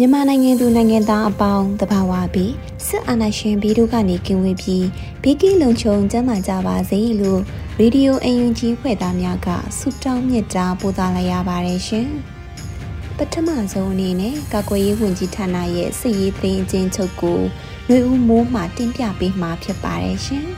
မြန်မာနိုင်ငံသူနိုင်ငံသားအပေါင်းတဘာဝပြီးစစ်အာဏာရှင်ပြည်တို့ကနေကင်းဝေးပြီးဘေးကင်းလုံခြုံကျန်းမာကြပါစေလို့ရေဒီယိုအယူဂျီဖွဲ့သားများကဆုတောင်းမြတ်တာပို့သလာရပါတယ်ရှင်။ပထမဆုံးအနေနဲ့ကာကွယ်ရေးဝန်ကြီးဌာနရဲ့စစ်ရေးသိမ်းအချင်းချုပ်ကိုຫນွေဦးမိုးမှတင်ပြပေးမှာဖြစ်ပါတယ်ရှင်။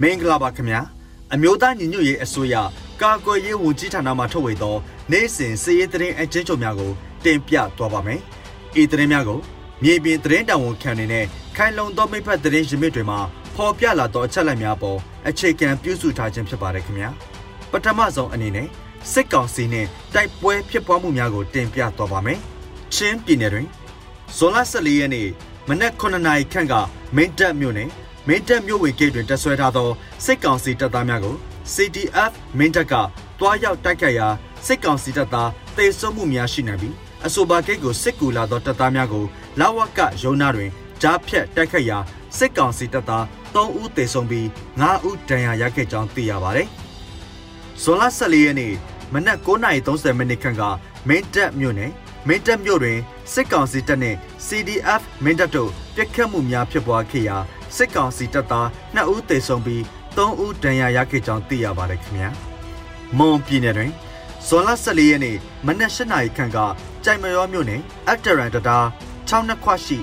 မင်္ဂလာပါခင်ဗျာ။ အမျိုးသားညီညွတ်ရေးအစိုးရကာကွယ်ရေးဝန်ကြီးဌာနမှထုတ်ဝေသောနေ့စဉ်စည်ရေးသတင်းအကျဉ်းချုပ်များကိုတင်ပြသွားပါမယ်။ဤသတင်းများကိုမြေပြင်သတင်းတာဝန်ခံနေနဲ့ခိုင်လုံသောမိဖက်သတင်းရင်းမြစ်တွေမှာဖော်ပြလာသောအချက်အလက်များပေါ်အခြေခံပြုစုထားခြင်းဖြစ်ပါတယ်ခင်ဗျာ။ပထမဆုံးအနေနဲ့စစ်ကောင်စီနဲ့တိုက်ပွဲဖြစ်ပွားမှုများကိုတင်ပြသွားပါမယ်။ချင်းပြည်နယ်တွင်ဇွန်လ14ရက်နေ့မနက်9နာရီခန့်ကမင်းတပ်မြို့နယ် မင်းတပ်မြို့ဝင်ဂိတ်တွင်တပ်ဆွဲထားသောစစ်ကောင်စီတပ်သားများကို CDF မင်းတပ်ကတွားရောက်တိုက်ခတ်ရာစစ်ကောင်စီတပ်သားတေဆုံးမှုများရှိနိုင်ပြီးအဆိုပါဂိတ်ကိုစစ်ကူလာသောတပ်သားများကိုလာဝကရုံနာတွင်ကြားဖြတ်တိုက်ခတ်ရာစစ်ကောင်စီတပ်သား3ဦးတေဆုံးပြီး9ဦးဒဏ်ရာရခဲ့ကြောင်းသိရပါတယ်။ဇွန်လ14ရက်နေ့မနက်9:30မိနစ်ခန့်ကမင်းတပ်မြို့နယ်မင်းတပ်မြို့တွင်စစ်ကောင်စီတပ်နှင့် CDF မင်းတပ်တို့ပြစ်ခတ်မှုများဖြစ်ပွားခဲ့ရာ စစ်ကောင်စီတပ်သား2ဦးသေဆုံးပြီး3ဦးဒဏ်ရာရခဲ့ကြောင်းသိရပါတယ်ခင်ဗျာ။မွန်ပြည်နယ်တွင်ဇွန်လ14ရက်နေ့မနက်၈နာရီခန့်ကကြိုင်မရောမြို့နယ်အက်တရန်တတာ6နှစ်ခွရှိ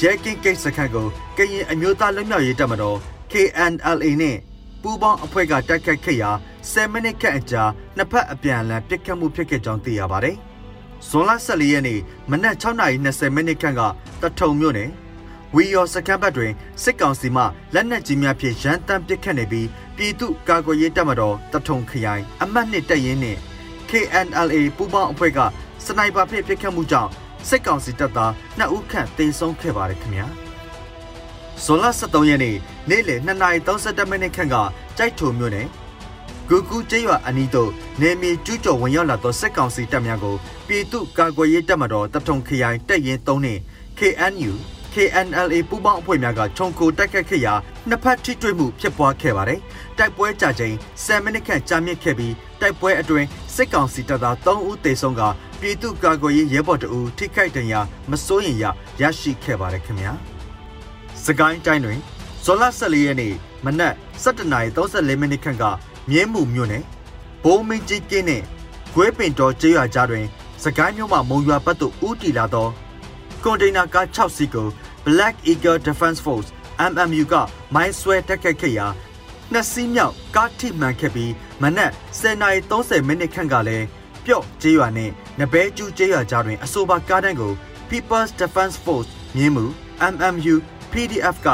ရဲကင်းဂိတ်စခန်းကိုကရင်အမျိုးသားလွတ်မြောက်ရေးတပ်မတော် KNLA နဲ့ပူးပေါင်းအဖွဲ့ကတိုက်ခတ်ခဲ့ရာ10မိနစ်ခန့်အကြာနှစ်ဖက်အပြန်အလှန်ပစ်ခတ်မှုဖြစ်ခဲ့ကြောင်းသိရပါတယ်။ဇွန်လ14ရက်နေ့မနက်6:20မိနစ်ခန့်ကတထုံမြို့နယ် ဝီယော်စကန်ဘတ်တွင်စစ်ကောင်စီမှလက်နက်ကြီးများဖြင့်ရန်တမ်းပစ်ခတ်နေပြီးပြည်သူ့ကာကွယ်ရေးတပ်မတော်တထုံခရိုင်အမှတ်နှစ်တပ်ရင်းနှင့် KNLA ပူးပေါင်းအဖွဲ့ကစနိုက်ပါဖြင့်ပစ်ခတ်မှုကြောင့်စစ်ကောင်စီတပ်သား2ဦးခန့်သေဆုံးခဲ့ပါတယ်ခင်ဗျာဇွန်လ23ရက်နေ့နေ့လယ်2:32မိနစ်ခန့်ကကြိုက်ထုံမြို့နယ်ဂူကူကျေးရွာအနီးသို့နေမီကျူးကျော်ဝင်ရောက်လာသောစစ်ကောင်စီတပ်များကိုပြည်သူ့ကာကွယ်ရေးတပ်မတော်တထုံခရိုင်တပ်ရင်း3နှင့် KNU KNLA ပူးပေါင်းအဖွဲ့များကခြုံကိုတိုက်ခတ်ခဲ့ရာနှစ်ဖက်ထိတွေ့မှုဖြစ်ပွားခဲ့ပါတယ်။တိုက်ပွဲကြာချိန်10မိနစ်ခန့်ကြာမြင့်ခဲ့ပြီးတိုက်ပွဲအတွင်းစစ်ကောင်စီတပ်သား3ဦးသေဆုံးကပြည်သူ့ကာကွယ်ရေးရဲဘော်တအူထိခိုက်ဒဏ်ရာမစိုးရင်ရရရှိခဲ့ပါတယ်ခင်ဗျာ။စကိုင်းတိုင်းတွင်ဇွန်လ14ရက်နေ့မနက်7:34မိနစ်ခန့်ကမြင်းမှုမြို့နယ်ဘိုးမင်းကြီးကင်းနဲ့ကွဲပင်တော်ကျေးရွာကြားတွင်စကိုင်းမြို့မှမုံရွာဘက်သို့ဦးတည်လာသော ကွန်တိန်နာကား6စီးကို Black Eagle Defense Force MMU ကမိုင်းဆွဲတက်ခတ်ခဲ့ရာနှစ်စီးမြောက်ကားထိမှန်ခဲ့ပြီးမနက်10:30မိနစ်ခန့်ကလည်းပြော့ကျေးရွာနဲ့နဘဲကျူးကျေးရွာကြားတွင်အဆိုပါကားတန်းကို People's Defense Force မြင်းမှု MMU PDF က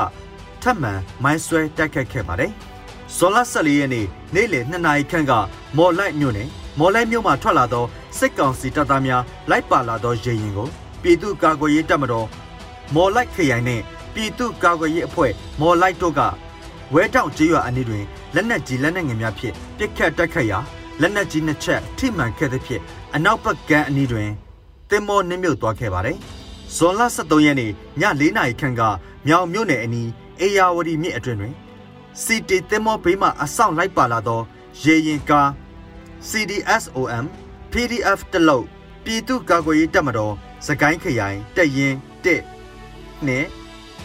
ထပ်မံမိုင်းဆွဲတက်ခတ်ခဲ့ပါတယ်။ဇော်လ14ရက်နေ့နေ့လယ်2နာရီခန့်ကမော်လိုက်မြို့နယ်မော်လိုက်မြို့မှထွက်လာသောစစ်ကောင်စီတပ်သားများလိုက်ပါလာသောရေရင်ကို ပြည်သူ့ကာကွယ်ရေးတပ်မတော်မော်လိုက်ခရိုင်နဲ့ပြည်သူ့ကာကွယ်ရေးအဖွဲ့မော်လိုက်တို့ကဝဲတောင်ကျေးရွာအနီးတွင်လက်နက်ကြီးလက်နက်ငယ်များဖြင့်ပစ်ခတ်တိုက်ခတ်ရာလက်နက်ကြီးနှစ်ချက်ထိမှန်ခဲ့သဖြင့်အနောက်ဘက်ကမ်းအနီးတွင်တင်မောနှမြုပ်သွားခဲ့ပါတယ်။ဇွန်လ23ရက်နေ့ည4နာရီခန့်ကမြောင်မြို့နယ်အနီးအေယာဝတီမြစ်အတွင်တွင်စီတီတင်မောဘေးမှအဆောင်လိုက်ပါလာသောရေရင်ကား CDSOM PDF တလုံးပြည်သူ့ကာကွယ်ရေးတပ်မတော် စကိုင်းခရိုင်တက်ရင်1နဲ့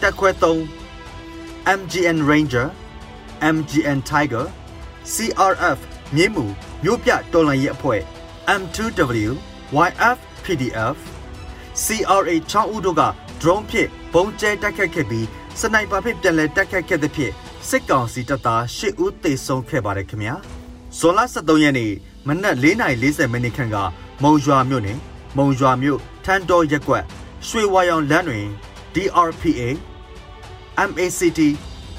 တက်ခွဲ3 MGN Ranger MGN Tiger CRF မြင်းမူမြို့ပြတော်လှန်ရေးအဖွဲ့ M2W YF PDF CRA ချောင်းဦးတို့က drone ဖြင့်ဘုံကျဲတိုက်ခတ်ခဲ့ပြီးစနိုက်ပါဖြင့်ပြန်လည်တိုက်ခတ်ခဲ့တဲ့ဖြင့်စစ်ကောင်စီတပ်သား၈ဦးသေဆုံးခဲ့ပါတယ်ခင်ဗျာဇွန်လ23ရက်နေ့မနက်4:40မိနစ်ခန့်ကမုံရွာမြို့နယ်မုံရွာမြို့ ထန်းတော်ရက်ကွက်ရွှေဝါရောင်လမ်းတွင် DRPA MACT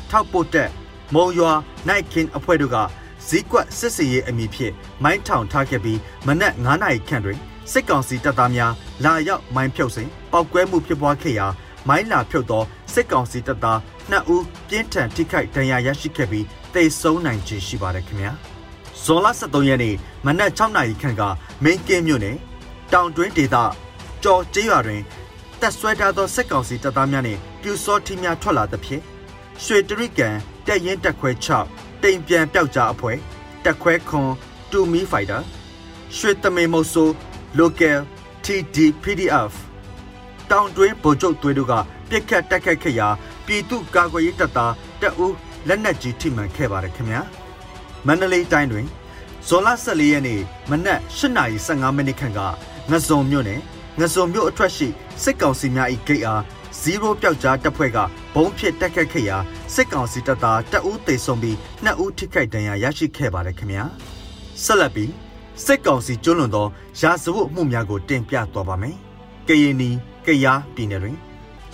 ထောက်ပို့တက်မုံရွာနိုင်ခင်အဖွဲ့တို့ကဇီးကွက်စစ်စီရေးအမည်ဖြင့်မိုင်းထောင်ထားခဲ့ပြီးမနက်9:00နာရီခန့်တွင်စစ်ကောင်စီတပ်သားများလာရောက်မိုင်းဖြုတ်စဉ်ပောက်ကွဲမှုဖြစ်ပွားခဲ့ရာမိုင်းလာဖြုတ်သောစစ်ကောင်စီတပ်သား2ဦးပြင်းထန်ထိခိုက်ဒဏ်ရာရရှိခဲ့ပြီးတေဆုံးနိုင်ခြင်းရှိပါတယ်ခင်ဗျာဇွန်လ23ရက်နေ့မနက်6နာရီခန့်ကမင်းကင်းမြို့နယ်တောင်တွင်းဒေသ ကြော်ကျေးရွာတွင်တက်ဆွဲထားသောစစ်ကောင်စီတပ်သားများနှင့်ပြူစောထီများထွက်လာသဖြင့်ရွှေတရိကန်တက်ရင်တက်ခွဲ6တိမ်ပြန်ပျောက်ကြားအဖွဲ့တက်ခွဲခွန်တူမီဖိုက်တာရွှေတမင်မုတ်ဆို local TD PDF တောင်တွင်းဗိုလ်ချုပ်သွေးတို့ကပြစ်ခတ်တိုက်ခတ်ခဲ့ရာပြည်သူ့ကာကွယ်ရေးတပ်သားတပ်ဦးလက်နက်ကြီးထိမှန်ခဲ့ပါတယ်ခင်ဗျာမန္တလေးတိုင်းတွင်ဇွန်လ14ရက်နေ့မနက်8:15မိနစ်ခန့်ကငဇုံမြို့နယ် ငဇုံမြို့အထွက်ရှိစစ်ကောင်စီများ၏ဂိတ်အား0ပျောက်ကြားတပ်ဖွဲ့ကဘုံဖြစ်တက်ခတ်ခဲ့ရာစစ်ကောင်စီတပ်သားတအူးသေဆုံးပြီး2ဦးထိခိုက်ဒဏ်ရာရရှိခဲ့ပါတယ်ခင်ဗျာဆက်လက်ပြီးစစ်ကောင်စီကျွလွန်သောရာဇဝတ်မှုများကိုတင်ပြသွားပါမယ်။ကရင်နီကယားပြည်နယ်တွင်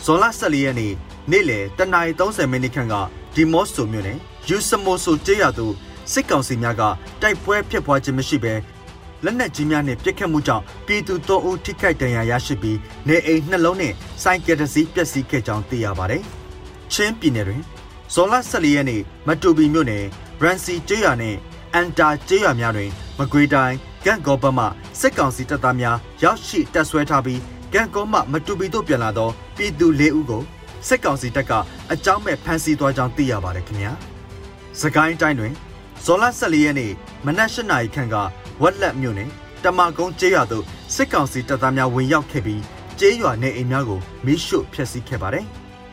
ဇွန်လ14ရက်နေ့နေ့လယ်တနာရီ30မိနစ်ခန့်ကဒီမော့ဆိုမြို့နယ်ယူစမိုဆိုကျေးရွာသို့စစ်ကောင်စီများကတိုက်ပွဲဖြစ်ပွားခြင်းမရှိဘဲ လက်နက်ကြီးများနှင့်ပစ်ခတ်မှုကြောင့်ပြည်သူ၃ဦးထိခိုက်ဒဏ်ရာရရှိပြီးနေအိမ်နှလုံးနှင့်စိုင်းကယ်တစီပျက်စီးခဲ့ကြောင်းသိရပါတယ်။ချင်းပြည်နယ်တွင်ဇွန်လ14ရက်နေ့မတူပီမြို့နယ်ရန်စီကျေးရွာနှင့်အန်တာကျေးရွာများတွင်မကွေတိုင်းကန့်ကောဘတ်မှစစ်ကောင်စီတပ်သားများရောက်ရှိတပ်ဆွဲထားပြီးကန့်ကောမှမတူပီတို့ပြန်လာသောပြည်သူ၄ဦးကိုစစ်ကောင်စီတပ်ကအကြောင်းမဲ့ဖမ်းဆီးသွားကြောင်းသိရပါတယ်ခင်ဗျာ။စကိုင်းတိုင်းတွင် ဇော်လ14ရက်နေ့မနက်၈နာရီခန့်ကဝက်လက်မြို့နယ်တမကုန်းကျေးရွာသို့စစ်ကောင်စီတပ်သားများဝင်ရောက်ခဲ့ပြီးကျေးရွာနေအိမ်များကိုမိရှို့ဖျက်ဆီးခဲ့ပါတယ်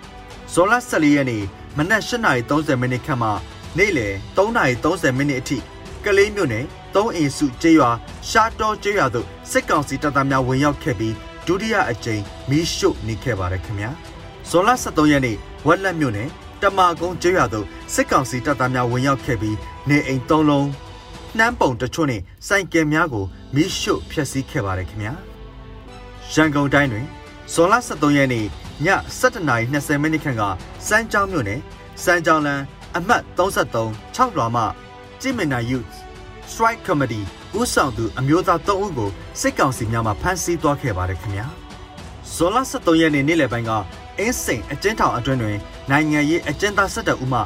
။ဇော်လ14ရက်နေ့မနက်8:30မိနစ်ခန့်မှနေ့လယ်3:30မိနစ်အထိကလေးမြို့နယ်3အင်စုကျေးရွာရှားတော်ကျေးရွာသို့စစ်ကောင်စီတပ်သားများဝင်ရောက်ခဲ့ပြီးဒုတိယအကြိမ်မီးရှို့နေခဲ့ပါတယ်ခင်ဗျာဇွန်လ23ရက်နေ့ဝက်လက်မြို့နယ် တမာကုန်းကျေးရွာသို့စစ်ကောင်စီတပ်သားများဝင်ရောက်ခဲ့ပြီးနေအိမ်၃လုံးနှမ်းပုံတချို့နဲ့စိုင်ကယ်များကိုမီးရှို့ဖျက်ဆီးခဲ့ပါတယ်ခင်ဗျာရန်ကုန်တိုင်းတွင်ဇွန်လ23ရက်နေ့ည7:20မိနစ်ခန့်ကစမ်းကြောင်းမြို့နယ်စမ်းကြောင်းလန်းအမှတ်33 6လွာမှကြည်မင်နာ youth strike committee ဦးဆောင်သူအမျိုးသား3ဦးကိုစစ်ကောင်စီများမှဖမ်းဆီးသွားခဲ့ပါတယ်ခင်ဗျာဇွန်လ23ရက်နေ့နေ့လယ်ပိုင်းက အင်းစိန်အကျဉ်းထောင်အတွင်းတွင်နိုင်ငံရေးအကျဉ်းသား17ဦးမှ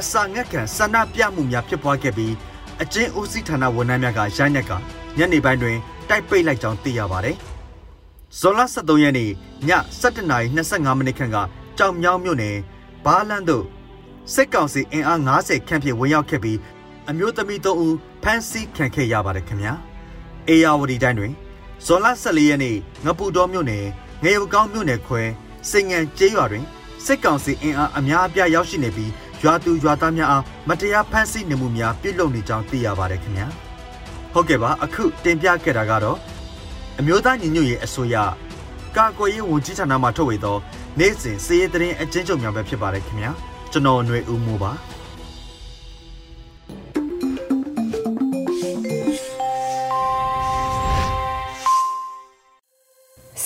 အစာငတ်ခံဆန္ဒပြမှုများဖြစ်ပွားခဲ့ပြီးအကျဉ်းဦးစီးဌာနဝန်ထမ်းများကရိုက်နှက်ကညနေပိုင်းတွင်တိုက်ပိတ်လိုက်ကြောင်းသိရပါတယ်ဇွန်လ23ရက်နေ့ည7:25မိနစ်ခန့်ကကြောင်မြောင်းမြို့နယ်ဘားလန်းသို့စစ်ကောင်စီအင်အား90ခန့်ဖြင့်ဝင်ရောက်ခဲ့ပြီးအမျိုးသမီး3ဦးဖမ်းဆီးခံခဲ့ရပါတယ်ခင်ဗျာအေယာဝတီတိုင်းတွင်ဇွန်လ14ရက်နေ့ငပူတော်မြို့နယ်ငရုတ်ကောင်းမြို့နယ်ခွဲ စိန်ငံကျေးရွာတွင်စစ်ကောင်စီအင်အားအများအပြားရောက်ရှိနေပြီးရွာသူရွာသားများအားမတရားဖမ်းဆီးနေမှုများပြုလုပ်နေကြောင်းသိရပါတယ်ခင်ဗျာဟုတ်ကဲ့ပါအခုတင်ပြခဲ့တာကတော့အမျိုးသားညီညွတ်ရေးအစိုးရကာကွယ်ရေးဝန်ကြီးဌာနမှထုတ်ဝေသော နေ့စဉ်စည်ရေးသတင်းအကျဉ်းချုပ်များပဲဖြစ်ပါတယ်ခင်ဗျာကျွန်တော်ຫນွေဦးမိုးပါ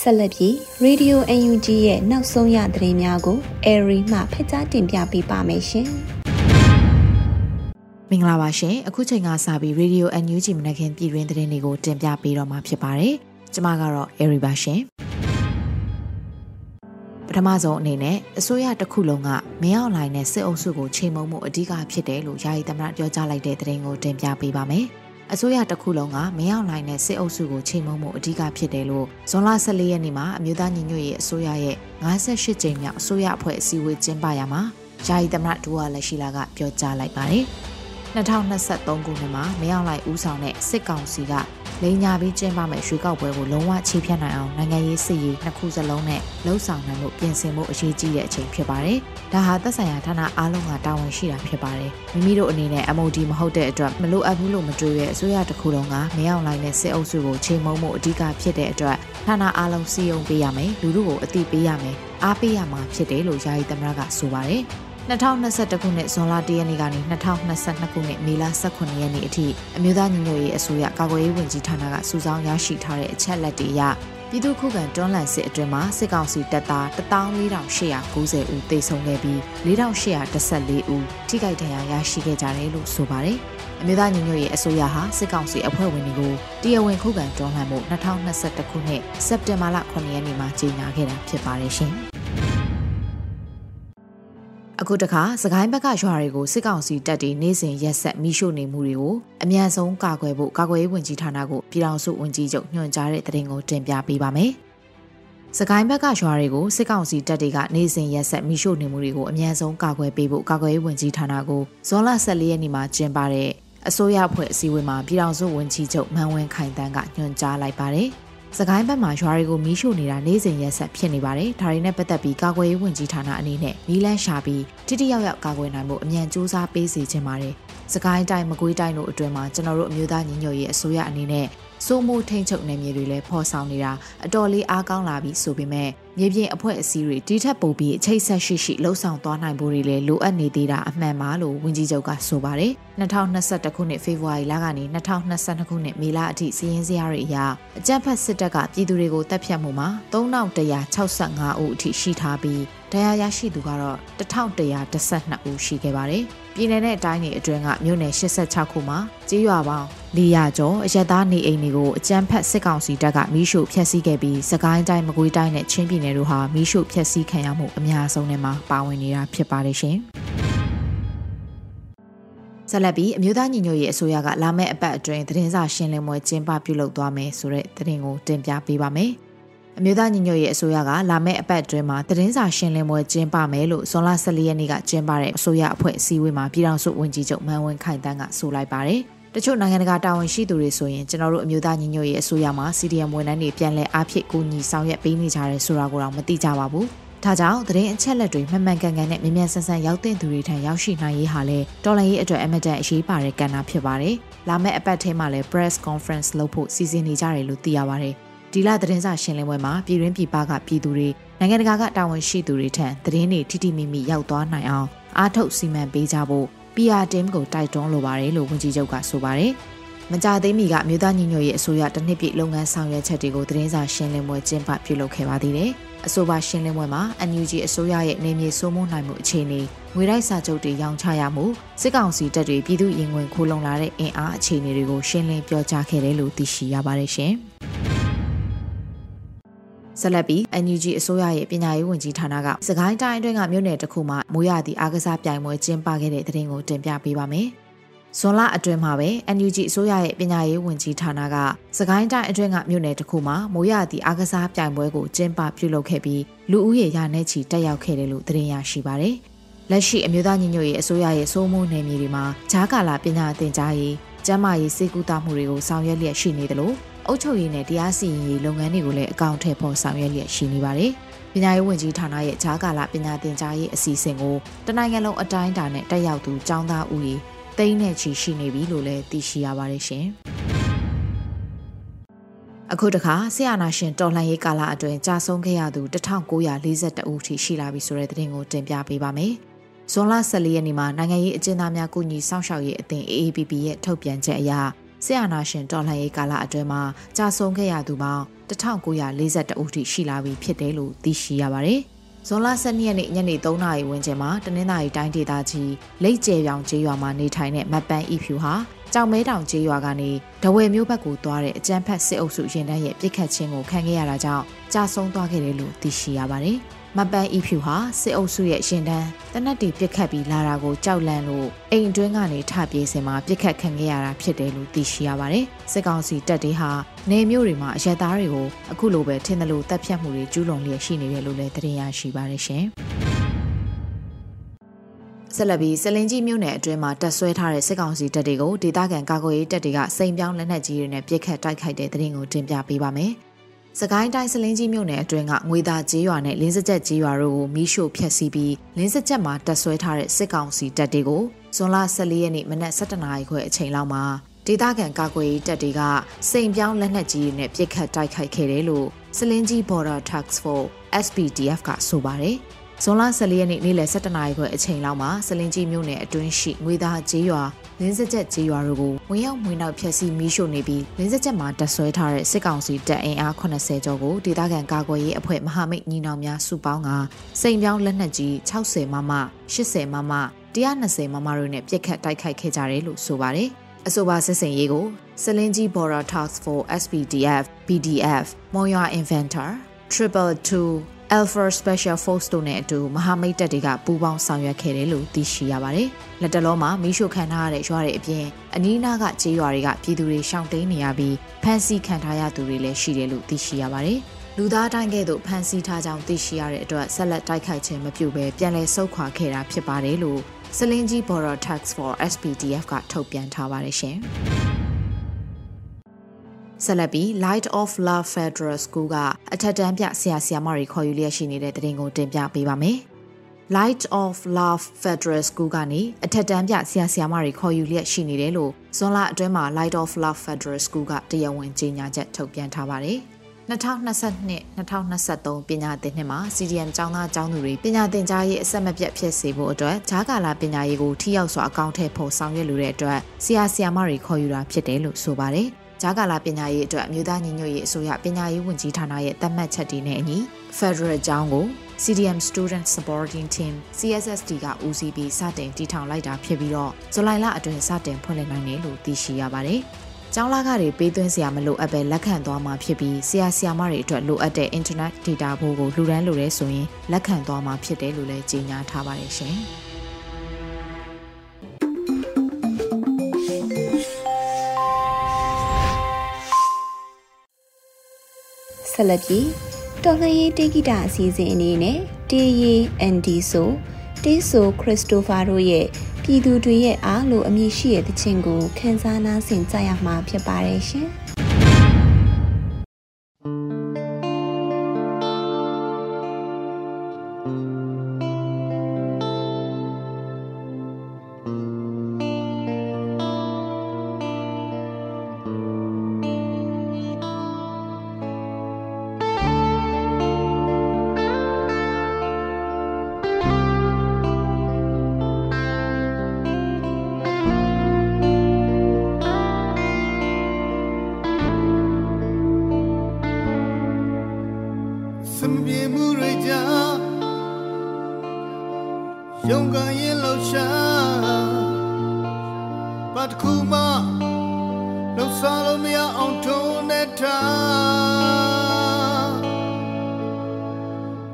ဆက်လက်ပြီး Radio UNG ရဲ့နောက်ဆုံးရသတင်းများကို Airy မှဖက်ကြားတင်ပြပေးပါမယ်ရှင်။မင်္ဂလာပါရှင်။အခုချိန်ကစပြီး Radio UNG မနခင်ပြည်တွင်းသတင်းတွေကိုတင်ပြပေးတော့မှာဖြစ်ပါတယ်။ကျွန်မကတော့ Airy ပါရှင်။ပထမဆုံးအနေနဲ့အစိုးရတစ်ခုလုံးကမင်းအောင်လှိုင်နဲ့စစ်အုပ်စုကိုချိန်မုံမှုအဓိကဖြစ်တယ်လို့ယာယီသမ္မတပြောကြားလိုက်တဲ့သတင်းကိုတင်ပြပေးပါမယ်။ အစိုးရတစ်ခုလုံးကမင်းအောင်လှိုင်နဲ့စစ်အုပ်စုကိုချိန်မုံမှုအဓိကဖြစ်တယ်လို့ဇွန်လ14ရက်နေ့မှာအမျိုးသားညီညွတ်ရေးအစိုးရရဲ့58ကြိမ်မြောက်အစိုးရအဖွဲ့အစည်းအဝေးကျင်းပရမှာယာယီသမ္မတဒူဝါလက်ရှိလာကပြောကြားလိုက်ပါတယ်။ 2023ခုနှစ်မှာမရောက်လိုက်ဦးဆောင်တဲ့စစ်ကောင်စီကလိန်ညာပြီးကျင်းပမဲ့ရွေးကောက်ပွဲကိုလုံးဝခြေဖြတ်နိုင်အောင်နိုင်ငံရေးစစ်ရေးနှစ်ခုစလုံးနဲ့လှုပ်ဆောင်နိုင်မှုပြင်ဆင်မှုအရေးကြီးတဲ့အချိန်ဖြစ်ပါတယ်။ဒါဟာသက်ဆိုင်ရာဌာနအားလုံးကတာဝန်ရှိတာဖြစ်ပါတယ်။မိမိတို့အနေနဲ့ MOD မဟုတ်တဲ့အတွက်မလိုအပ်ဘူးလို့မတွေးရဲ့အစိုးရတစ်ခုလုံးကမရောက်လိုက်တဲ့စစ်အုပ်စုကိုချိန်မုံမှုအဓိကဖြစ်တဲ့အတွက်ဌာနအားလုံးစီယုံပေးရမယ်လူလူကိုအတိပေးရမယ်အားပေးရမှာဖြစ်တယ်လို့ယာယီသမရကဆိုပါတယ်။ 2021ခုနှစ်ဇွန်လ1ရက်နေ့ကနေ2022ခုနှစ်မေလ18ရက်နေ့အထိအမျိုးသားညီညွတ်ရေးအစိုးရကာကွယ်ရေးဝန်ကြီးဌာနကစုဆောင်းရရှိထားတဲ့အချက်လက်တွေအရပြည်သူ့ခုခံတွန်းလှန်စစ်အတွင်းမှာစစ်ကောင်စီတပ်သား14890ဦးသေဆုံးခဲ့ပြီး4814ဦးထိခိုက်ဒဏ်ရာရရှိခဲ့ကြတယ်လို့ဆိုပါတယ်။အမျိုးသားညီညွတ်ရေးအစိုးရဟာစစ်ကောင်စီအဖွဲ့ဝင်တွေကိုတရားဝင်ခုခံတွန်းလှန်မှု2021ခုနှစ်စက်တင်ဘာလ9ရက်နေ့မှာကြေညာခဲ့တာဖြစ်ပါတယ်ရှင်။ အခုတခါစကိုင်းဘက်ကရွာတွေကိုစစ်ကောင်စီတပ်တွေနေစဉ်ရက်ဆက်မိရှို့နေမှုတွေကိုအမြန်ဆုံးကာကွယ်ဖို့ကာကွယ်ရေးဝန်ကြီးဌာနကိုပြည်ထောင်စုဝန်ကြီးချုပ်ညွှန်ကြားတဲ့သတင်းကိုတင်ပြပေးပါမယ်။စကိုင်းဘက်ကရွာတွေကိုစစ်ကောင်စီတပ်တွေကနေစဉ်ရက်ဆက်မိရှို့နေမှုတွေကိုအမြန်ဆုံးကာကွယ်ပေးဖို့ကာကွယ်ရေးဝန်ကြီးဌာနကိုဇွန်လ14ရက်နေ့မှာကျင်းပတဲ့အစိုးရအဖွဲ့အစည်းအဝေးမှာပြည်ထောင်စုဝန်ကြီးချုပ်မန်ဝင်းခိုင်တန်းကညွှန်ကြားလိုက်ပါတယ်။ စကိုင်းဘက်မှာရွာတွေကိုမီးရှို့နေတာနေ့စဉ်ရက်ဆက်ဖြစ်နေပါတယ်။ဒါတွေနဲ့ပတ်သက်ပြီးကာကွယ်ရေးဝန်ကြီးဌာနအနေနဲ့မီးလန်းရှာပြီးတိတိယောက်ယောက်ကာကွယ်နိုင်မှုအမြန်စူးစမ်းပေးစီခြင်းပါတယ်။စကိုင်းတိုင်းမကွေးတိုင်းတို့အတွင်းမှာကျွန်တော်တို့အမျိုးသားညီညွတ်ရေးအစိုးရအနေနဲ့စိုးမိုးထိန်ချုပ်နယ်မြေတွေလည်းဖော်ဆောင်နေတာအတော်လေးအားကောင်းလာပြီဆိုပေမဲ့ မြေပြင်အဖွဲ့အစည်းတွေဒီထက်ပိုပြီးအချိတ်ဆက်ရှိရှိလှုပ်ဆောင်သွားနိုင်ဖို့တွေလည်းလိုအပ်နေသေးတာအမှန်ပါလို့ဝန်ကြီးချုပ်ကဆိုပါတယ်2021ခုနှစ်ဖေဖော်ဝါရီလကနေ2022ခုနှစ်မေလအထိစီးရင်စရာတွေအရအကြမ်းဖက်စစ်တပ်ကပြည်သူတွေကိုတပ်ဖြတ်မှုမှာ3165ဦးအထိရှိထားပြီးတရားရရှိသူကတော့1112ဦးရှိခဲ့ပါတယ်။ ပြည်내နဲ့တိုင်းတွေအတွင်းကမြို့နယ်86ခုမှာကြေးရွာပေါင်း400ကျော်အရက်သားနေအိမ်တွေကိုအကြမ်းဖက်စစ်ကောင်စီတပ်ကမီးရှို့ဖျက်ဆီးခဲ့ပြီးစကိုင်းတိုင်းမကွေးတိုင်းနဲ့ချင်းပြည်နယ်တို့ဟာမီးရှို့ဖျက်ဆီးခံရမှုအများဆုံးထဲမှာပါဝင်နေတာဖြစ်ပါတယ်ရှင်။ဆက်လက်ပြီးအမျိုးသားညီညွတ်ရေးအစိုးရကလာမယ့်အပတ်အတွင်းသတင်းစာရှင်းလင်းပွဲကျင်းပပြုလုပ်သွားမယ်ဆိုတဲ့သတင်းကိုတင်ပြပေးပါမယ်။ အမျိုးသားညီညွတ်ရေးအစိုးရကလာမယ့်အပတ်အတွင်းမှာသတင်းစာရှင်းလင်းပွဲကျင်းပမယ်လို့ဇွန်လ14ရက်နေ့ကကျင်းပတဲ့အစိုးရအဖွဲ့အစည်းအဝေးမှာပြည်ထောင်စုဝန်ကြီးချုပ်မန်ဝင်းခိုင်တန်းကဆိုလိုက်ပါတယ်။တချို့နိုင်ငံတကာတာဝန်ရှိသူတွေဆိုရင်ကျွန်တော်တို့အမျိုးသားညီညွတ်ရေးအစိုးရမှာ CDM ဝန်ထမ်းတွေပြန်လည်အားဖြင့်ကူညီဆောင်ရွက်ပေးနေကြတယ်ဆိုတာကိုတော့မသိကြပါဘူး။ဒါကြောင့်သတင်းအချက်လက်တွေမှန်မှန်ကန်ကန်နဲ့မြန်မြန်ဆန်ဆန်ရောက်တဲ့သူတွေထံရောက်ရှိနိုင်ရေးဟာလဲတော်လှန်ရေးအတွက်အမတန်အရေးပါတဲ့ကဏ္ဍဖြစ်ပါတယ်။လာမယ့်အပတ်ထဲမှာလဲ press conference လုပ်ဖို့စီစဉ်နေကြတယ်လို့သိရပါတယ်။ ဒီလသတင်းစာရှင်းလင်းပွဲမှာပြည်တွင်းပြည်ပကပြည်သူတွေနိုင်ငံတကာကတာဝန်ရှိသူတွေထံသတင်းတွေထိထိမိမိရောက်သွားနိုင်အောင်အားထုတ်စီမံပေးကြဖို့ PR team ကိုတိုက်တွန်းလိုပါတယ်လို့ဝန်ကြီးချုပ်ကဆိုပါတယ်။မကြသေးမီကမြို့သားညီညွတ်ရေးအစိုးရတစ်နှစ်ပြည့်လုပ်ငန်းဆောင်ရွက်ချက်တွေကိုသတင်းစာရှင်းလင်းပွဲကျင်းပပြုလုပ်ခဲ့ပါသေးတယ်။အဆိုပါရှင်းလင်းပွဲမှာ NUG အစိုးရရဲ့နေမြေစိုးမိုးနိုင်မှုအခြေအနေငွေတိုက်စာချုပ်တွေရောင်းချရမှုစစ်ကောင်စီတပ်တွေပြည်သူရင်ဝင်ခိုးလုံလာတဲ့အင်အားအခြေအနေတွေကိုရှင်းလင်းပြောကြားခဲ့တယ်လို့သိရှိရပါတယ်ရှင်။ ဆက်လက်ပြီး NUG အစိုးရရဲ့ပညာရေးဝန်ကြီးဌာနကစကိုင်းတိုင်းအတွင်းကမြို့နယ်တစ်ခုမှာမိုးရသည့်အားကစားပြိုင်ပွဲကျင်းပခဲ့တဲ့တဲ့တင်ကိုတင်ပြပေးပါမယ်။ဇွန်လအတွင်းမှာပဲ NUG အစိုးရရဲ့ပညာရေးဝန်ကြီးဌာနကစကိုင်းတိုင်းအတွင်းကမြို့နယ်တစ်ခုမှာမိုးရသည့်အားကစားပြိုင်ပွဲကိုကျင်းပပြုလုပ်ခဲ့ပြီးလူဦးရေရာနဲ့ချီတက်ရောက်ခဲ့တယ်လို့သတင်းရရှိပါတယ်။လက်ရှိအမျိုးသားညီညွတ်ရေးအစိုးရရဲ့စိုးမိုးနယ်မြေတွေမှာဂျားကာလာပညာသင်ကြားရေးကျန်းမာရေးစေကူတာမှုတွေကိုဆောင်ရွက်လျက်ရှိနေတယ်လို့ အုပ်ချုပ်ရေးနဲ့တရားစီရင်ရေးလုပ်ငန်းတွေကိုလည်းအကောင့်ထည့်ဖို့ဆောင်ရွက်လျက်ရှိနေပါတယ်။ပညာရေးဝန်ကြီးဌာနရဲ့ဂျားကာလပညာသင်ကြားရေးအစီအစဉ်ကိုတနိုင်ငံလုံးအတိုင်းအတာနဲ့တက်ရောက်သူကျောင်းသားဦးရေသိန်းနဲ့ချီရှိနေပြီလို့လည်းသိရှိရပါတယ်ရှင်။အခုတခါဆီယနာရှင်တော်လှန်ရေးကာလအတွင်းကြာဆုံးခဲ့ရသူ1942ဦးထိရှိလာပြီဆိုတဲ့သတင်းကိုတင်ပြပေးပါမယ်။ဇွန်လ14ရက်နေ့မှာနိုင်ငံရေးအကျဉ်းသားများကုညီစောင့်ရှောက်ရေးအသင်း AAPP ရဲ့ထုတ်ပြန်ချက်အရ ဆရာနာရှင်တော်လှန်ရေးကာလအတွင်းမှာကြာဆုံးခဲ့ရသူပေါင်း1942ဦးထိရှိလာပြီဖြစ်တယ်လို့သိရှိရပါတယ်။ဇွန်လ12ရက်နေ့ညနေ3နာရီဝန်းကျင်မှာတနင်္သာရီတိုင်းဒေသကြီးလိတ်ကျဲပြောင်ကျေးရွာမှာနေထိုင်တဲ့မပန်းဤဖြူဟာကြောင်မဲတောင်ကျေးရွာကနေဒဝယ်မြို့ဘက်ကိုသွားတဲ့အကြမ်းဖက်စစ်အုပ်စုရင်တန်းရဲ့ပြစ်ခတ်ခြင်းကိုခံခဲ့ရတာကြောင့်ကြာဆုံးသွားခဲ့တယ်လို့သိရှိရပါတယ်။ မပန်းဤဖြူဟာစစ်အုပ်စုရဲ့ရှင်တန်းတနက်တီပြစ်ခတ်ပြီးလာတာကိုကြောက်လန့်လို့အိမ်တွင်းကနေထပြေးစင်မှာပြစ်ခတ်ခံခဲ့ရတာဖြစ်တယ်လို့သိရှိရပါတယ်။စစ်ကောင်စီတပ်တွေဟာနေမျိုးတွေမှာအရက်သားတွေကိုအခုလိုပဲထင်တယ်လို့တပ်ဖြတ်မှုတွေကျူးလွန်လျက်ရှိနေတယ်လို့လည်းသတင်းရရှိပါတယ်ရှင်။စဆက်လက်ပြီးစလင်ကြီးမြို့နယ်အတွင်းမှာတပ်ဆွဲထားတဲ့စစ်ကောင်စီတပ်တွေကိုဒေသခံကာကွယ်ရေးတပ်တွေကစိန်ပြောင်းလက်နက်ကြီးတွေနဲ့ပစ်ခတ်တိုက်ခိုက်တဲ့တဲ့ရင်ကိုတင်ပြပေးပါမယ်။ စကိုင်းတိုင်းစလင်းကြီးမြို့နယ်အတွင်းကငွေသားကျေးရွာနဲ့လင်းစကြက်ကျေးရွာတို့ကိုမီးရှို့ဖျက်ဆီးပြီးလင်းစကြက်မှာတပ်ဆွဲထားတဲ့စစ်ကောင်စီတပ်တွေကိုဇွန်လ14ရက်နေ့မနက်7:00နာရီခွဲအချိန်လောက်မှာဒေသခံကာကွယ်ရေးတပ်တွေကစိန်ပြောင်းလက်နက်ကြီးတွေနဲ့ပစ်ခတ်တိုက်ခိုက်ခဲ့တယ်လို့စလင်းကြီး Border Task Force SPDF ကဆိုပါတယ်။ဇွန်လ14ရက်နေ့နေ့လယ်17နာရီခွဲအချိန်လောက်မှာစလင်ကြီးမြို့နယ်အတွင်းရှိငွေသားကျေးရွာ လင်းစကြက်ကျေးရွာတို့ကိုဝင်ရောက်မှွေနောက်ဖျက်ဆီးမီးရှို့နေပြီးလင်းစကြက်မှာတပ်ဆွဲထားတဲ့စစ်ကောင်စီတပ်အင်အား80ကျော်ကိုဒေသခံကာကွယ်ရေးအဖွဲ့မဟာမိတ်ညီနောင်များစုပေါင်းကစိန်ပြောင်းလက်နက်ကြီး60မမ80မမ120မမတို့နဲ့ပြစ်ခတ်တိုက်ခိုက်ခဲ့ကြတယ်လို့ဆိုပါတယ်အဆိုပါစစ်စင်ရေးကိုစလင်ကြီး Border Task Force SPDF BDF မွန်ရွာ Inventor Triple 2 Alpha Special Force တို့နဲ့အတူမဟာမိတ်တပ်တွေကပူးပေါင်းဆောင်ရွက်ခဲ့တယ်လို့သိရှိရပါတယ်။လက်တလုံးမှာမီးရှို့ခံထားရတဲ့ရွာတွေအပြင်အနီးနားကကျေးရွာတွေကပြည်သူတွေရှောင်တိန်နေရပြီးဖမ်းဆီးခံထားရသူတွေလည်းရှိတယ်လို့သိရှိရပါတယ်။လူသားတိုင်းကဲ့သို့ဖမ်းဆီးထားကြောင်းသိရှိရတဲ့အတွက်ဆက်လက်တိုက်ခိုက်ခြင်းမပြုဘဲပြန်လည်ဆုတ်ခွာခဲ့တာဖြစ်ပါတယ်လို့စလင်းကြီး Border Tax for SPDF ကထုတ်ပြန်ထားပါတယ်ရှင်။ ဆက်လက်ပြီး Light of Love Federal School ကအထက်တန်းပြဆရာဆရာမတွေခေါ်ယူလျက်ရှိနေတဲ့တဲ့တင်ကိုတင်ပြပေးပါမယ်။ Light of Love Federal School ကနေအထက်တန်းပြဆရာဆရာမတွေခေါ်ယူလျက်ရှိနေတယ်လို့ဇွန်လအတွင်းမှာ Light of Love Federal School ကတရားဝင်ကြေညာချက်ထုတ်ပြန်ထားပါတယ်။2022-2023ပညာသင်နှစ်မှာ CDM ကျောင်းသားကျောင်းသူတွေပညာသင်ကြားရေးအဆက်မပြတ်ဖြစ်စေဖို့အတွက်ဂျားကာလာပညာရေးကိုထိရောက်စွာအကောင့်ထည့်ဖို့ဆောင်ရွက်လိုတဲ့အတွက်ဆရာဆရာမတွေခေါ်ယူတာဖြစ်တယ်လို့ဆိုပါတယ်။ ဂျာကာလာပညာရေးအတွက်အမျိုးသားညီညွတ်ရေးအစိုးရပညာရေးဝန်ကြီးဌာနရဲ့သတ်မှတ်ချက်တွေနဲ့အညီ Federal အကြောင်းကို CDM Student Supporting Team CSSD ကဦးစီးပြီးစတင်တည်ထောင်လိုက်တာဖြစ်ပြီးတော့ဇူလိုင်လအတွင်းစတင်ဖွင့်လှစ်နိုင်တယ်လို့သိရှိရပါတယ်။ကျောင်းလာကတွေပေးသွင်းစရာမလိုအပ်ပဲလက်ခံသွားမှာဖြစ်ပြီးဆရာဆရာမတွေအတွက်လိုအပ်တဲ့ internet data ဘိုးကိုလှူဒန်းလိုရဲဆိုရင်လက်ခံသွားမှာဖြစ်တယ်လို့လည်းကြေညာထားပါတယ်ရှင်။ ဆက်လက်ပြီးတော်လှန်ရေးတေဂီတာအစီအစဉ်အနေနဲ့တေးရီအန်ဒီဆိုတေးဆိုခရစ်စတိုဖာတို့ရဲ့ပြည်သူတွေရဲ့အားလို့အမည်ရှိတဲ့တခြင်းကိုခန်းစားနာဆင်ကြရမှာဖြစ်ပါတယ်ရှင်။ စံပြေမှုရိကြယုံကရင်လောက်ရှာပတ်ခုမလောက်စားလို့မရအောင်ထုံးနဲ့ထား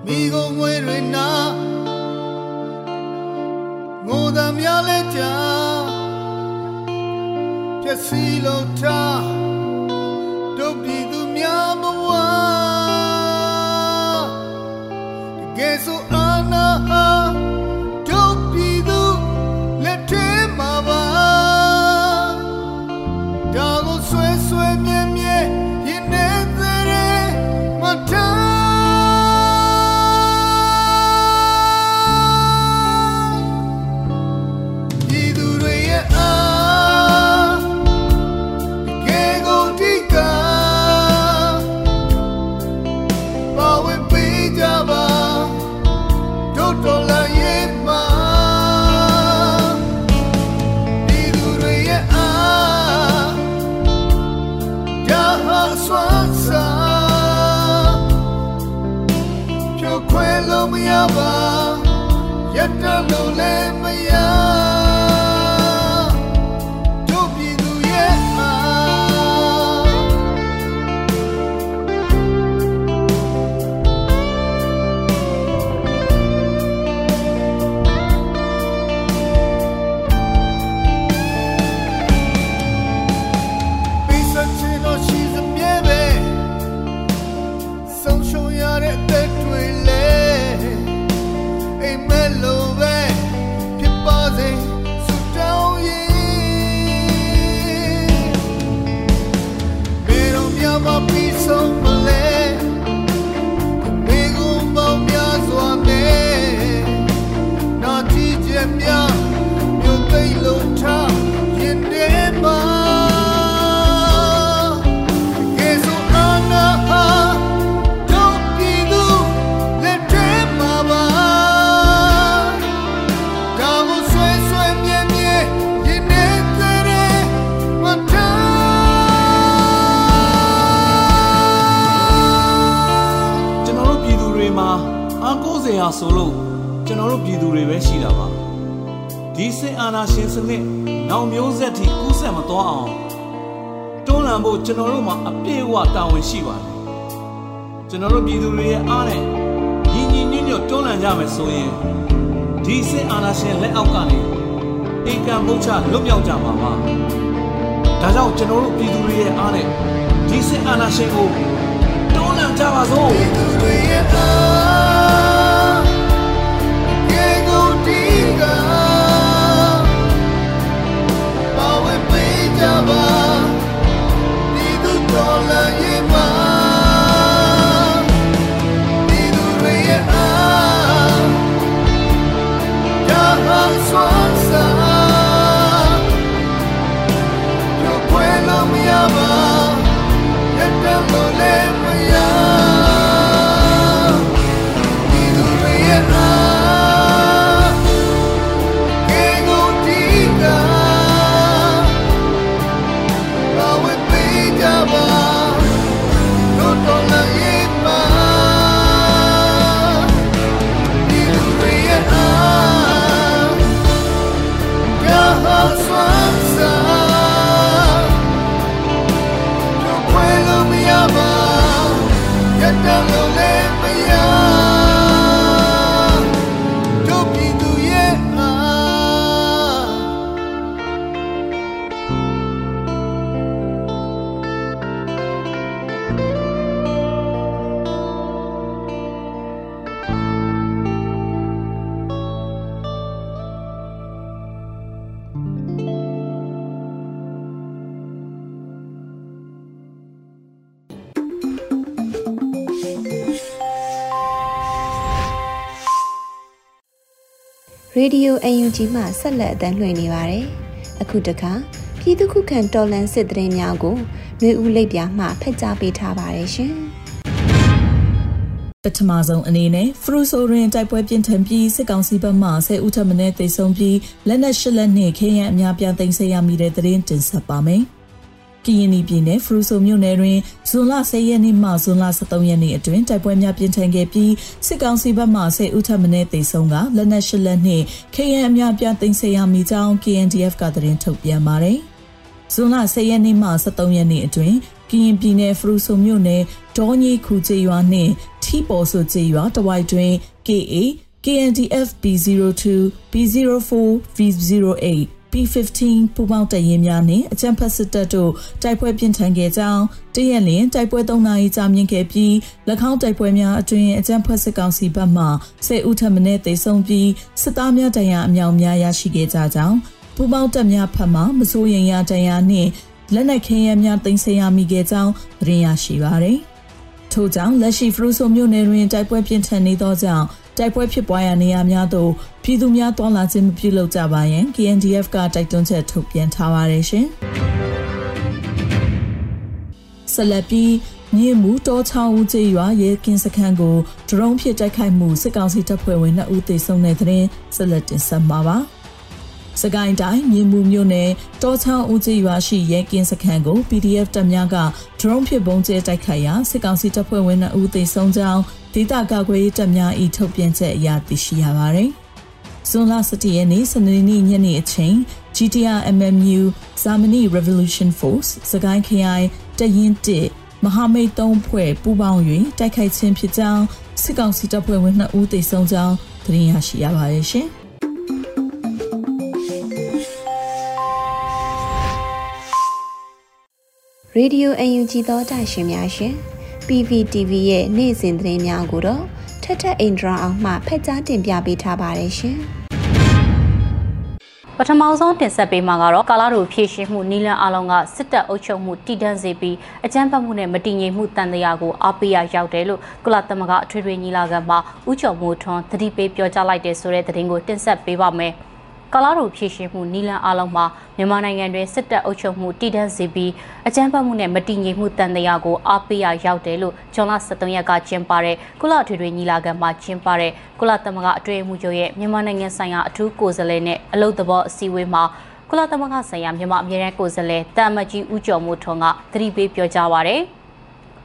မိကုံငွေတွေနာငိုသမရလဲကြဖြစ်စီလို့ထား ကျွန်တော်တို့မှာအပြည့်အဝတာဝန်ရှိပါတယ်ကျွန်တော်တို့ပြည်သူတွေရဲ့အားနဲ့ညီညီညွတ်ညွတ်တွန်းလှန်ကြမယ်ဆိုရင်ဒီစစ်အာဏာရှင်လက်အောက်ကနေအိမ်ကံမုတ်ချလွတ်မြောက်ကြမှာပါဒါကြောင့်ကျွန်တော်တို့ပြည်သူတွေရဲ့အားနဲ့ဒီစစ်အာဏာရှင်ကိုတွန်းလှန်ကြပါစို့ပြည်သူတွေရဲ့အားကေကိုတီကပါဝဲပေးကြပါ ဒီသူတော်လ ရေဒီယို UNG မှဆက်လက်အသံလွှင့်နေပါတယ်။အခုတခါပြည်သူ့ခုခံတော်လှန်စစ်တရင်များကိုမျိုးဦးလိပ်ပြာမှဖက်ကြားပေးထားပါတယ်ရှင်။ပထမဆုံးအနေနဲ့ဖရူဆိုရင်တိုက်ပွဲပြင်းထန်ပြီးစစ်ကောင်စီဘက်မှဆဲဦးထပ်မံတေဆုံးပြီးလက်နက်ရှစ်လက်နဲ့ခေရန်အများပြားသိမ်းဆည်းရမိတဲ့သတင်းတင်ဆက်ပါမယ်။ ကရင်ပြည်နယ်ဖရူဆိုမြို့နယ်တွင်ဇွန်လ10ရက်နေ့မှဇွန်လ13ရက်နေ့အတွင်းတိုက်ပွဲများပြင်းထန်ခဲ့ပြီးစစ်ကောင်စီဘက်မှဆဲဦးထပ်မံတေဆုံးကလက်နက်ရှစ်လက်နဲ့ခေရန်အများပြားသိမ်းဆည်းရမိကြောင်း KNDF ကသတင်းထုတ်ပြန်ပါတယ်။ဇွန်လ10ရက်နေ့မှ13ရက်နေ့အတွင်းကရင်ပြည်နယ်ဖရူဆိုမြို့နယ်ဒေါ်ကြီးခူကျေးရွာနှင့်ထီပေါ်ဆိုကျေးရွာတဝိုက်တွင် KA KNDF B02 B04 V08 P15 ပူပေါင်းတရင်များနှင့်အကြံဖက်စစ်တပ်တို့တိုက်ပွဲပြင်းထန်ခဲ့ကြောင်းတရက်လင်တိုက်ပွဲ၃နာရီကြာမြင့်ခဲ့ပြီး၎င်းတိုက်ပွဲများအတွင်အကြံဖက်စစ်ကောင်စီဘက်မှ၁၀ဦးထပ်မံတေဆုံးပြီးစစ်သားများတရားအမြောက်များရရှိခဲ့ကြကြောင်းပူပေါင်းတပ်များဖက်မှမစိုးရင်ရတရားနှင့်လက်နက်ခဲယမ်းများတင်ဆက်ရမိခဲ့ကြောင်းသတင်းရရှိပါသည်။ထို့ကြောင့်လက်ရှိဖရူဆိုမြို့နယ်တွင်တိုက်ပွဲပြင်းထန်နေသောကြောင့် တိုက်ပွဲဖြစ်ပွားရာနေရာများသို့ပြည်သူများတွာလာခြင်းမပြုလုပ်ကြပါရန် KNDF ကတိုက်တွန်းချက်ထုတ်ပြန်ထားပါတယ်ရှင်။ဆက်လက်ပြီးမြေမူတောချောင်းဦးကျေးရွာရဲကင်းစခန်းကိုဒရုန်းဖြင့်တိုက်ခိုက်မှုစစ်ကောင်စီတပ်ဖွဲ့ဝင်2ဦးသေဆုံးတဲ့တဲ့ဆက်လက်တင်ဆက်မှာပါ။စကိုင်းတိုင်းမြေမူမြို့နယ်တောချောင်းဦးကျေးရွာရှိရဲကင်းစခန်းကို PDF တပ်များကဒရုန်းဖြင့်ပုံကျဲတိုက်ခိုက်ရာစစ်ကောင်စီတပ်ဖွဲ့ဝင်2ဦးသေဆုံးကြောင်း ဒေသကာကွယ်ရေးတပ်များ၏ထုတ်ပြန်ချက်အရသိရှိရပါသည်။ဇွန်လ17ရက်နေ့စနေနေ့ညနေအချိန် GTR MMU Germany Revolution Force စကိုင်းခရိုင်တရင်1မဟာမိတ်3ဖွဲ့ပူးပေါင်း၍တိုက်ခိုက်ခြင်းဖြစ်ကြောင်းစစ်ကောင်စီတပ်ဖွဲ့ဝင်2ဦးသေဆုံးကြောင်းသတင်းရရှိရပါတယ်ရှင်။ Radio UNG သောတာရှင်များရှင် PVTV ရဲ့နေ့စဉ်သတင်းများကိုတော့ထက်ထက်အင်ဒရာအောင်မှဖက်ကြားတင်ပြပေးထားပါတယ်ရှင်။ပထမဆုံးတင်ဆက်ပေးမှာကတော့ကာလာတို့ဖြည့်ရှင်မှုနီလန်အလုံးကစစ်တပ်အုပ်ချုပ်မှုတည်တံ့စေပြီးအကြမ်းဖက်မှုနဲ့မတည်ငြိမ်မှုတန်တရားကိုအားပေးရရောက်တယ်လို့ကုလသမဂ္ဂအထွေထွေညီလာခံမှာဥကြုံမိုးထွန်းသတိပေးပြောကြားလိုက်တဲ့ဆိုတဲ့သတင်းကိုတင်ဆက်ပေးပါမယ်။ ကာလာတို့ဖြည့်ရှင်မှုနီလန်အလုံးမှာမြန်မာနိုင်ငံတွင်စစ်တပ်အုပ်ချုပ်မှုတည်တံ့စေပြီးအကြမ်းဖက်မှုနဲ့မတည်ငြိမ်မှုတန်တရားကိုအားပေးရရောက်တယ်လို့ဂျွန်လ23ရက်ကကျင်းပတဲ့ကုလအထွေထွေညီလာခံမှာကျင်းပတဲ့ကုလသမဂ္ဂအထွေအမှုချုပ်ရဲ့မြန်မာနိုင်ငံဆိုင်ရာအထူးကိုယ်စားလှယ်နဲ့အလုပ်သဘောအစည်းအဝေးမှာကုလသမဂ္ဂဆိုင်ရာမြန်မာအမြဲတမ်းကိုယ်စားလှယ်တာမကြီးဦးကျော်မိုးထွန်းကသတိပေးပြောကြားပါရယ်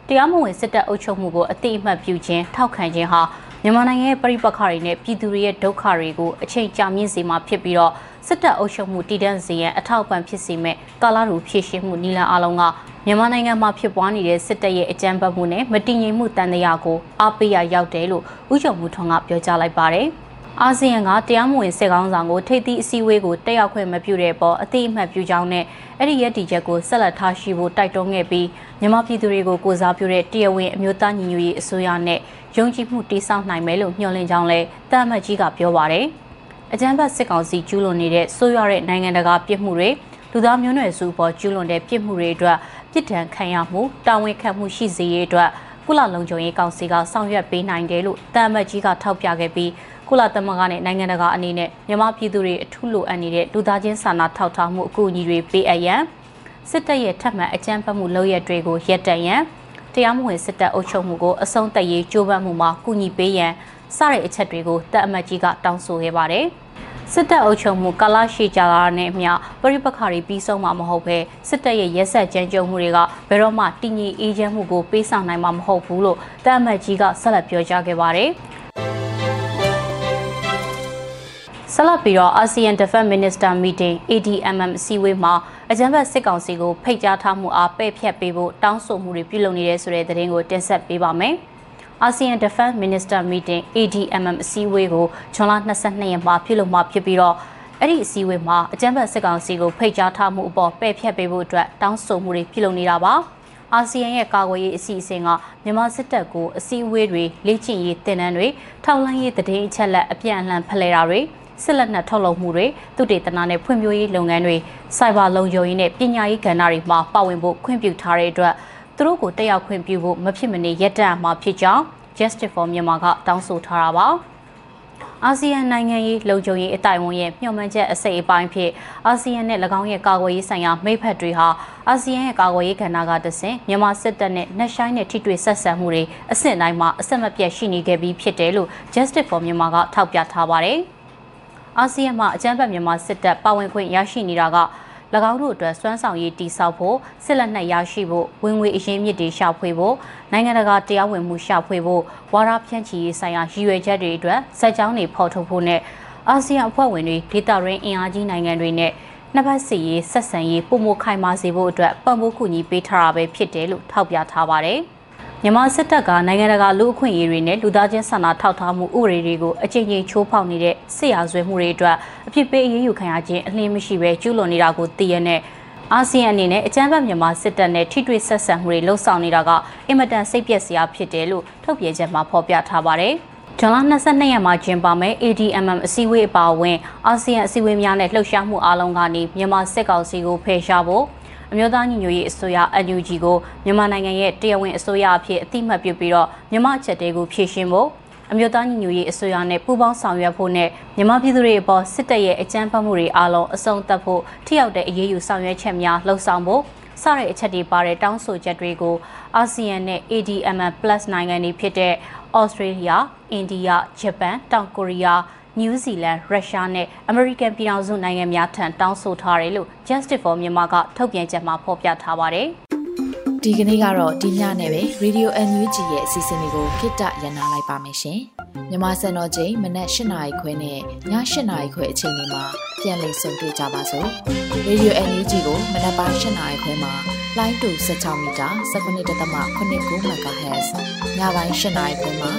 တရားမဝင်စစ်တပ်အုပ်ချုပ်မှုကိုအတိအမှတ်ပြုခြင်းထောက်ခံခြင်းဟာ မြန်မာနိုင်ငံရဲ့ပြည်ပခါတွေနဲ့ပြည်သူတွေရဲ့ဒုက္ခတွေကိုအချိန်ကြာမြင့်စေမှာဖြစ်ပြီးတော့စစ်တပ်အုပ်ချုပ်မှုတည်တံ့စေရန်အထောက်အပံ့ဖြစ်စေမဲ့ကာလာတူဖြည့်ရှင်းမှုနီလန်အလုံးကမြန်မာနိုင်ငံမှာဖြစ်ပွားနေတဲ့စစ်တပ်ရဲ့အကြမ်းဖက်မှုနဲ့မတည်ငြိမ်မှုတန်တရားကိုအားပေးရရောက်တယ်လို့ဥကြုံမှုထွန်းကပြောကြားလိုက်ပါတယ်။အာဆီယံကတရားမဝင်စစ်ကောင်းဆောင်ကိုထိပ်သီးအစည်းအဝေးကိုတက်ရောက်ခွင့်မပြုတဲ့ပေါ်အသိအမှတ်ပြုကြောင်းနဲ့အဲ့ဒီရည်တည်ချက်ကိုဆက်လက်ထားရှိဖို့တိုက်တွန်းခဲ့ပြီးမြန်မာပြည်သူတွေကိုကိုစားပြုတဲ့တရားဝင်အမျိုးသားညီညွတ်ရေးအစိုးရနဲ့ ယုံကြည်မှုတည်ဆောက်နိုင်မယ်လို့မျှော်လင့်ကြောင်းလည်းတမ်မတ်ကြီးကပြောပါတယ်။အကြမ်းဖက်စစ်ကောင်စီကျူးလွန်နေတဲ့ဆိုးရွားတဲ့နိုင်ငံတကာပြစ်မှုတွေလူသားမျိုးနွယ်စုပေါ်ကျူးလွန်တဲ့ပြစ်မှုတွေအတွက်ပြစ်ဒဏ်ခံရမှုတာဝန်ခံမှုရှိစေရေးအတွက်ကုလလုံခြုံရေးကောင်စီကဆောင်ရွက်ပေးနိုင်တယ်လို့တမ်မတ်ကြီးကထောက်ပြခဲ့ပြီးကုလသမဂ္ဂနဲ့နိုင်ငံတကာအနေနဲ့မြန်မာပြည်သူတွေအထူးလိုအပ်နေတဲ့လူသားချင်းစာနာထောက်ထားမှုအကူအညီတွေပေးအပ်ရန်စစ်တပ်ရဲ့ထပ်မံအကြမ်းဖက်မှုလုပ်ရက်တွေကိုရပ်တန့်ရန် တရားမဝင်စစ်တပ်အုပ်ချုပ်မှုကိုအဆုံးသတ်ရေးကြိုးပမ်းမှုမှာကူညီပေးရန်စတဲ့အချက်တွေကိုတပ်အမတ်ကြီးကတောင်းဆိုခဲ့ပါတယ်။စစ်တပ်အုပ်ချုပ်မှုကာလရှိကြတာနဲ့အမျှပရိပခါတွေပြီးဆုံးမှာမဟုတ်ပဲစစ်တပ်ရဲ့ရက်ဆက်ကြမ်းကြုတ်မှုတွေကဘယ်တော့မှတည်ငြိမ်အေးချမ်းမှုကိုပေးဆောင်နိုင်မှာမဟုတ်ဘူးလို့တပ်အမတ်ကြီးကဆက်လက်ပြောကြားခဲ့ပါတယ်။ဆက်လက်ပြီးတော့ ASEAN Defense Minister Meeting ADMM အစည်းအဝေးမှာ အကြံဖက်စစ်ကောင်စီကိုဖိတ်ကြားထားမှုအားပဲ့ဖြတ်ပေးဖို့တောင်းဆိုမှုတွေပြုလုပ်နေတဲ့ဆိုတဲ့သတင်းကိုတင်ဆက်ပေးပါမယ်။ ASEAN Defense Minister Meeting ADMM အစည်းအဝေးကိုဇွန်လ22ရက်မှာပြုလုပ်မှာဖြစ်ပြီးတော့အဲ့ဒီအစည်းအဝေးမှာအကြံဖက်စစ်ကောင်စီကိုဖိတ်ကြားထားမှုအပေါ်ပဲ့ဖြတ်ပေးဖို့အတွက်တောင်းဆိုမှုတွေပြုလုပ်နေတာပါ။အာဆီယံရဲ့ကာကွယ်ရေးအစီအစဉ်ကမြန်မာစစ်တပ်ကိုအစည်းအဝေးတွေလေ့ကျင့်ရေးတင်နန်းတွေထောက်လှမ်းရေးတည်င်းအချက်လက်အပြန်အလှန်ဖလှယ်တာတွေ စစ်လက်နက်ထုတ်လုပ်မှုတွေသုတေသနနဲ့ဖွံ့ဖြိုးရေးလုပ်ငန်းတွေစိုက်ဘာလုံခြုံရေးနဲ့ပညာရေးကဏ္ဍတွေမှာပါဝင်ဖို့ခွင့်ပြုထားတဲ့အတွက်သူတို့ကိုတက်ရောက်ခွင့်ပြုဖို့မဖြစ်မနေရပ်တန့်မှာဖြစ်ကြောင်း Justice for Myanmar ကတောင်းဆိုထားတာပါအာဆီယံနိုင်ငံရေးလုံခြုံရေးအတိုင်းအဝန်ရဲ့မျှော်မှန်းချက်အစိတ်အပိုင်းဖြစ်အာဆီယံနဲ့၎င်းရဲ့ကာကွယ်ရေးဆိုင်ရာမိဖက်တွေဟာအာဆီယံရဲ့ကာကွယ်ရေးကဏ္ဍကတဆင့်မြန်မာစစ်တပ်နဲ့နှက်ဆိုင်နဲ့ထိတွေ့ဆက်ဆံမှုတွေအဆင့်တိုင်းမှာအဆက်မပြတ်ရှိနေခဲ့ပြီးဖြစ်တယ်လို့ Justice for Myanmar ကထောက်ပြထားပါတယ်။ အာဆီယံမှာအကြမ်းဖက်မြန်မာစစ်တပ်ပါဝင်ခွင့်ရရှိနေတာက၎င်းတို့အတွက်စွမ်းဆောင်ရည်တည်ဆောက်ဖို့စစ်လက်နက်ရရှိဖို့ဝင်ငွေအရင်းမြစ်တွေရှာဖွေဖို့နိုင်ငံတကာတရားဝင်မှုရှာဖွေဖို့ဝါဒဖြန့်ချီရေးဆိုင်ရာရည်ရွယ်ချက်တွေအတွက်စက်ကြောင်းတွေဖော်ထုတ်ဖို့နဲ့အာဆီယံအဖွဲ့ဝင်တွေဒေသရင်းအင်အားကြီးနိုင်ငံတွေနဲ့နှစ်ဖက်စီရေးဆက်ဆံရေးပုံမခိုင်မာစေဖို့အတွက်ပံ့ပိုးကူညီပေးထားတာပဲဖြစ်တယ်လို့ထောက်ပြထားပါတယ်။ မြန်မာစစ်တပ်ကနိုင်ငံတကာလူအခွင့်အရေးတွေနဲ့လူသားချင်းစာနာထောက်ထားမှုဥပဒေတွေကိုအကြိမ်ကြိမ်ချိုးဖောက်နေတဲ့စစ်ရာဇဝဲမှုတွေအတွက်အဖြစ်ပေးအရေးယူခံရခြင်းအလင်းမရှိပဲကျူးလွန်နေတာကိုသိရတဲ့အာဆီယံအနေနဲ့အကြမ်းဖက်မြန်မာစစ်တပ်နဲ့ထိတွေ့ဆက်ဆံမှုတွေလှုံ့ဆော်နေတာကအင်မတန်စိတ်ပျက်စရာဖြစ်တယ်လို့ထုတ်ပြန်ချက်မှာဖော်ပြထားပါတယ်။ဇွန်လ22ရက်မှာကျင်းပမယ့် ADMM အစည်းအဝေးအပါအဝင်အာဆီယံအစည်းအဝေးများနဲ့လှုပ်ရှားမှုအလုံးကနေမြန်မာစစ်ကောင်စီကိုဖယ်ရှားဖို့ အမျိုးသားညီညွတ်ရေးအစိုးရ NUG ကိုမြန်မာနိုင်ငံရဲ့တရားဝင်အစိုးရအဖြစ်အတိမတ်ပြုပြီးတော့မြန်မာချက်တဲကိုဖြည့်ရှင်းဖို့အမျိုးသားညီညွတ်ရေးအစိုးရနဲ့ပူးပေါင်းဆောင်ရွက်ဖို့နဲ့မြန်မာပြည်သူတွေအပေါ်စစ်တပ်ရဲ့အကြမ်းဖက်မှုတွေအားလုံးအဆုံးသတ်ဖို့ထိရောက်တဲ့အရေးယူဆောင်ရွက်ချက်များလှုံ့ဆော်ဖို့စတဲ့အချက်တွေပါတဲ့တောင်းဆိုချက်တွေကိုအာဆီယံနဲ့ ADMM+ နိုင်ငံတွေဖြစ်တဲ့ Australia, India, Japan, တောင်ကိုရီးယား နယူးဇီလန်ရုရှားနဲ့အမေရိကန်ပြည်ထောင်စုနိုင်ငံများထံတောင်းဆိုထားတယ်လို့ Justice for Myanmar ကထုတ်ပြန်ချက်မှာဖော်ပြထားပါတယ်။ဒီကနေ့ကတော့ဒီညနဲ့ပဲ Radio NUG ရဲ့အစီအစဉ်လေးကိုခਿੱတရနာလိုက်ပါမယ်ရှင်။မြန်မာစံတော်ချိန်မနက်၈နာရီခွဲနဲ့ည၈နာရီခွဲအချိန်တွေမှာပြန်လည်ဆုံတွေ့ကြပါစို့။ Radio NUG ကိုမနက်ပိုင်း၈နာရီခွဲမှာလိုင်းတူ16မီတာ19.8 MHz ညပိုင်း၈နာရီခွဲမှာ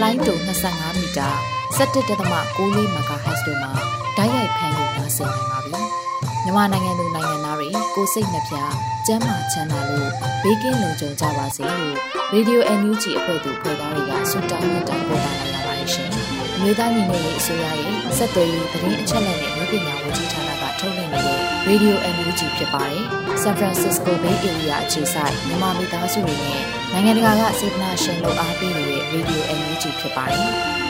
လိုင်းတူ25မီတာ 17.6 MHz တို့မှာဓာတ်ရိုက်ဖမ်းလို့နိုင်စေနိုင်ပါပြီ။မြန်မာနိုင်ငံသူနိုင်ငံသားတွေကိုစိတ်နှပြကျန်းမာချမ်းသာလို့ဘေးကင်းလုံခြုံကြပါစေလို့ Radio NUG အဖွဲ့သူဖွဲ့သားတွေကဆုတောင်းမြတ်တာပို့တာလာရပါတယ်ရှင်။အမျိုးသားညီညွတ်ရေးအစိုးရရဲ့စက်သွေးရေးသတင်းအချက်အလက်နဲ့လူပညာဝန်ကြီးဌာနကထုတ်လွှင့်နေတဲ့ Radio NUG ဖြစ်ပါတယ်။ San Francisco Bay Area အခြေစိုက်မြန်မာမိသားစုတွေနဲ့နိုင်ငံတကာကစေတနာရှင်လို့အားပေးနေတဲ့ Radio NUG ဖြစ်ပါတယ်။